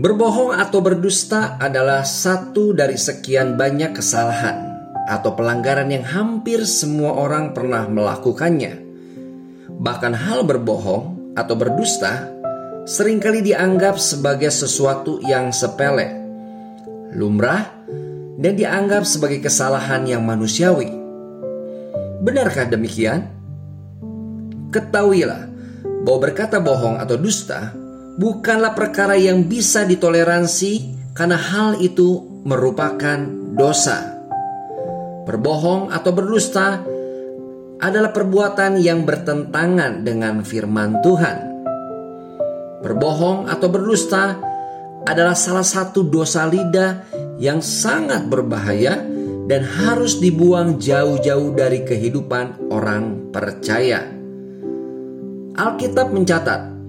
Berbohong atau berdusta adalah satu dari sekian banyak kesalahan atau pelanggaran yang hampir semua orang pernah melakukannya. Bahkan hal berbohong atau berdusta sering kali dianggap sebagai sesuatu yang sepele, lumrah, dan dianggap sebagai kesalahan yang manusiawi. Benarkah demikian? Ketahuilah bahwa berkata bohong atau dusta bukanlah perkara yang bisa ditoleransi karena hal itu merupakan dosa. Berbohong atau berdusta adalah perbuatan yang bertentangan dengan firman Tuhan. Berbohong atau berdusta adalah salah satu dosa lidah yang sangat berbahaya dan harus dibuang jauh-jauh dari kehidupan orang percaya. Alkitab mencatat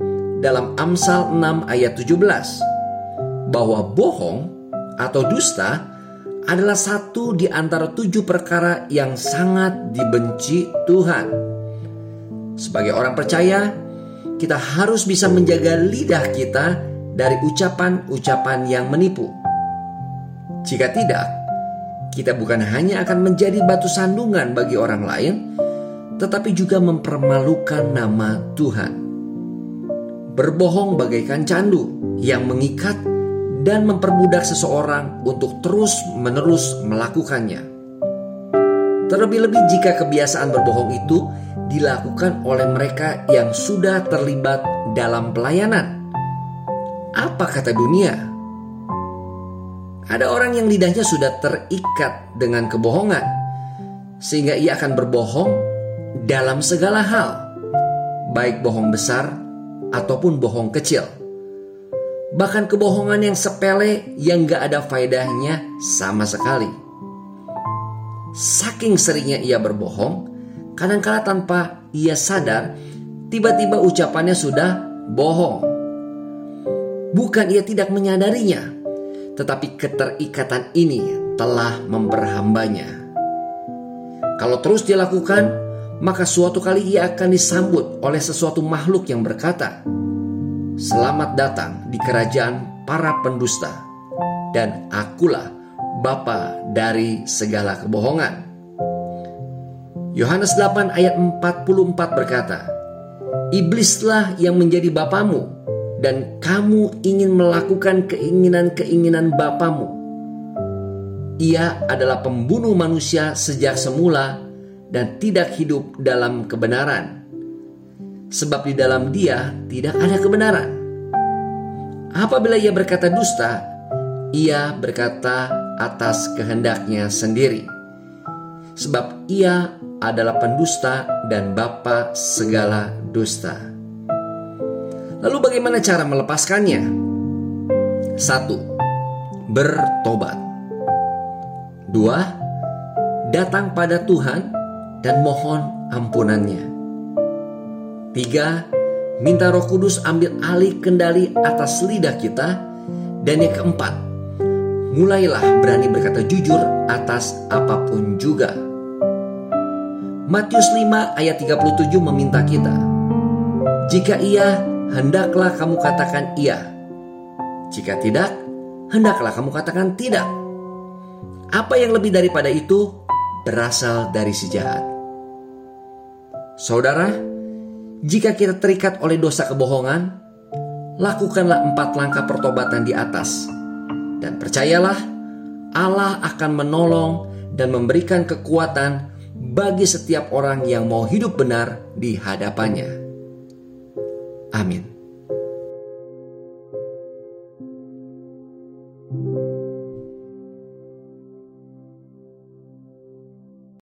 dalam Amsal 6 ayat 17 bahwa bohong atau dusta adalah satu di antara tujuh perkara yang sangat dibenci Tuhan. Sebagai orang percaya, kita harus bisa menjaga lidah kita dari ucapan-ucapan yang menipu. Jika tidak, kita bukan hanya akan menjadi batu sandungan bagi orang lain, tetapi juga mempermalukan nama Tuhan berbohong bagaikan candu yang mengikat dan memperbudak seseorang untuk terus-menerus melakukannya. Terlebih-lebih jika kebiasaan berbohong itu dilakukan oleh mereka yang sudah terlibat dalam pelayanan. Apa kata dunia? Ada orang yang lidahnya sudah terikat dengan kebohongan, sehingga ia akan berbohong dalam segala hal, baik bohong besar ataupun bohong kecil. Bahkan kebohongan yang sepele yang gak ada faedahnya sama sekali. Saking seringnya ia berbohong, kadangkala tanpa ia sadar, tiba-tiba ucapannya sudah bohong. Bukan ia tidak menyadarinya, tetapi keterikatan ini telah memperhambanya. Kalau terus dilakukan, maka suatu kali ia akan disambut oleh sesuatu makhluk yang berkata, "Selamat datang di kerajaan para pendusta, dan akulah bapa dari segala kebohongan." Yohanes 8 ayat 44 berkata, Iblislah yang menjadi bapamu dan kamu ingin melakukan keinginan-keinginan bapamu. Ia adalah pembunuh manusia sejak semula dan tidak hidup dalam kebenaran. Sebab di dalam dia tidak ada kebenaran. Apabila ia berkata dusta, ia berkata atas kehendaknya sendiri. Sebab ia adalah pendusta dan bapa segala dusta. Lalu bagaimana cara melepaskannya? Satu, bertobat. Dua, datang pada Tuhan dan mohon ampunannya. Tiga, minta roh kudus ambil alih kendali atas lidah kita. Dan yang keempat, mulailah berani berkata jujur atas apa pun juga. Matius 5 ayat 37 meminta kita, Jika iya, hendaklah kamu katakan iya. Jika tidak, hendaklah kamu katakan tidak. Apa yang lebih daripada itu berasal dari si jahat. Saudara, jika kita terikat oleh dosa kebohongan, lakukanlah empat langkah pertobatan di atas. Dan percayalah, Allah akan menolong dan memberikan kekuatan bagi setiap orang yang mau hidup benar di hadapannya. Amin.